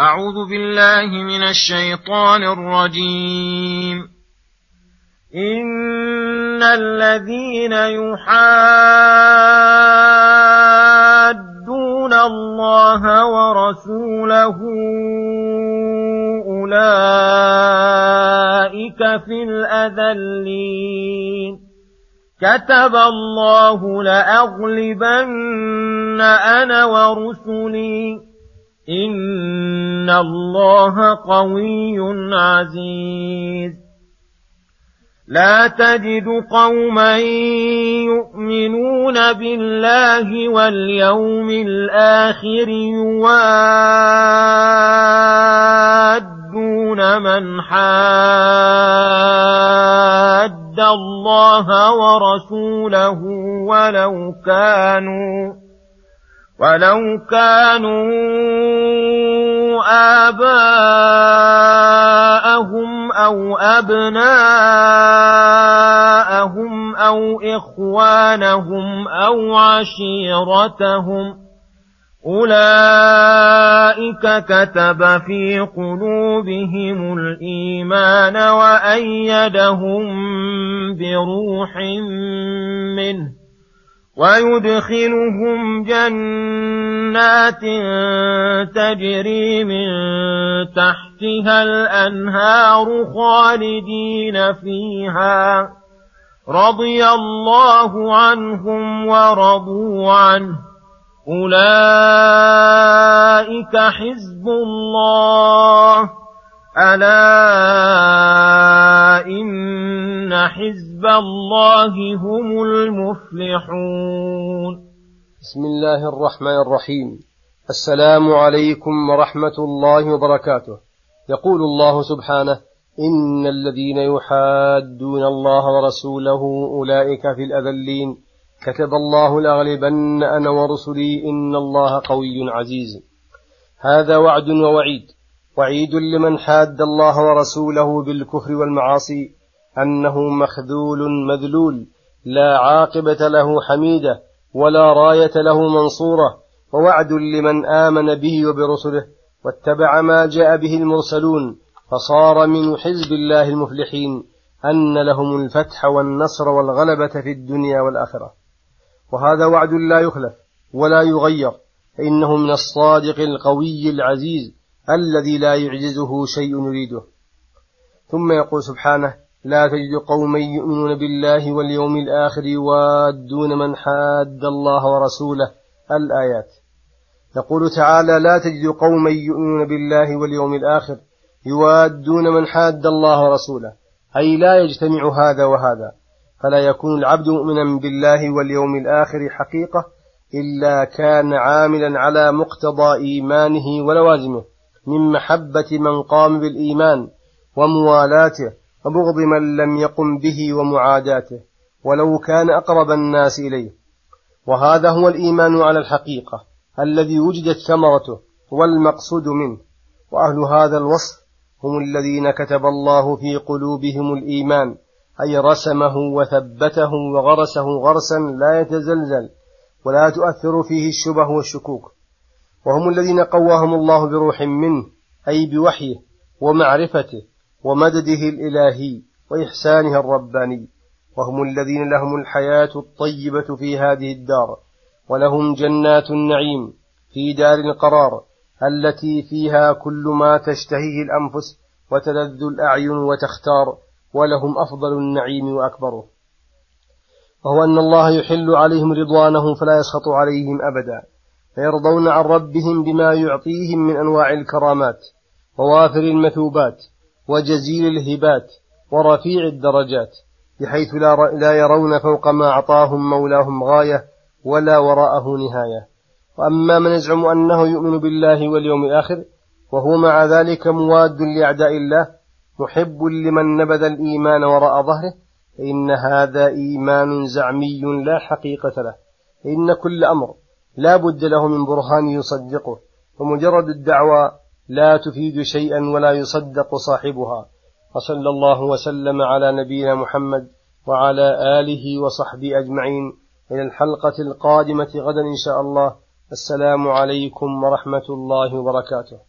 أعوذ بالله من الشيطان الرجيم. إن الذين يحادون الله ورسوله أولئك في الأذلين. كتب الله لأغلبن أنا ورسلي. إن الله قوي عزيز. لا تجد قوما يؤمنون بالله واليوم الآخر يوادون من حاد الله ورسوله ولو كانوا ولو كانوا آباءهم أو أبناءهم أو إخوانهم أو عشيرتهم أولئك كتب في قلوبهم الإيمان وأيدهم بروح منه ويدخلهم جنات تجري من تحتها الأنهار خالدين فيها. رضي الله عنهم ورضوا عنه. أولئك حزب الله. ألا إن حزب الله هم المفلحون بسم الله الرحمن الرحيم. السلام عليكم ورحمة الله وبركاته. يقول الله سبحانه إن الذين يحادون الله ورسوله أولئك في الأذلين. كتب الله لأغلبن أنا ورسلي إن الله قوي عزيز. هذا وعد ووعيد. وعيد لمن حاد الله ورسوله بالكفر والمعاصي. أنه مخذول مذلول لا عاقبة له حميدة ولا راية له منصورة ووعد لمن آمن به وبرسله واتبع ما جاء به المرسلون فصار من حزب الله المفلحين أن لهم الفتح والنصر والغلبة في الدنيا والآخرة. وهذا وعد لا يخلف ولا يغير فإنه من الصادق القوي العزيز الذي لا يعجزه شيء يريده. ثم يقول سبحانه لا تجد قوما يؤمنون بالله واليوم الآخر يوادون من حاد الله ورسوله. الآيات. يقول تعالى لا تجد قوما يؤمنون بالله واليوم الآخر يوادون من حاد الله ورسوله. أي لا يجتمع هذا وهذا. فلا يكون العبد مؤمنا بالله واليوم الآخر حقيقة إلا كان عاملا على مقتضى إيمانه ولوازمه من محبة من قام بالإيمان وموالاته وبغض من لم يقم به ومعاداته ولو كان أقرب الناس إليه. وهذا هو الإيمان على الحقيقة الذي وجدت ثمرته والمقصود منه. وأهل هذا الوصف هم الذين كتب الله في قلوبهم الإيمان أي رسمه وثبته وغرسه غرسا لا يتزلزل ولا تؤثر فيه الشبه والشكوك. وهم الذين قواهم الله بروح منه أي بوحيه ومعرفته. ومدده الإلهي وإحسانه الرباني وهم الذين لهم الحياة الطيبة في هذه الدار ولهم جنات النعيم في دار القرار التي فيها كل ما تشتهيه الأنفس وتلذ الأعين وتختار ولهم أفضل النعيم وأكبره. وهو أن الله يحل عليهم رضوانه فلا يسخط عليهم أبدا فيرضون عن ربهم بما يعطيهم من أنواع الكرامات ووافر المثوبات وجزيل الهبات ورفيع الدرجات بحيث لا يرون فوق ما أعطاهم مولاهم غاية ولا وراءه نهاية. وأما من يزعم أنه يؤمن بالله واليوم الآخر وهو مع ذلك مواد لأعداء الله محب لمن نبذ الإيمان وراء ظهره فإن هذا إيمان زعمي لا حقيقة له. فإن كل أمر لا بد له من برهان يصدقه ومجرد الدعوى لا تفيد شيئا ولا يصدق صاحبها. وصلى الله وسلم على نبينا محمد وعلى آله وصحبه أجمعين. إلى الحلقة القادمة غدا إن شاء الله. السلام عليكم ورحمة الله وبركاته.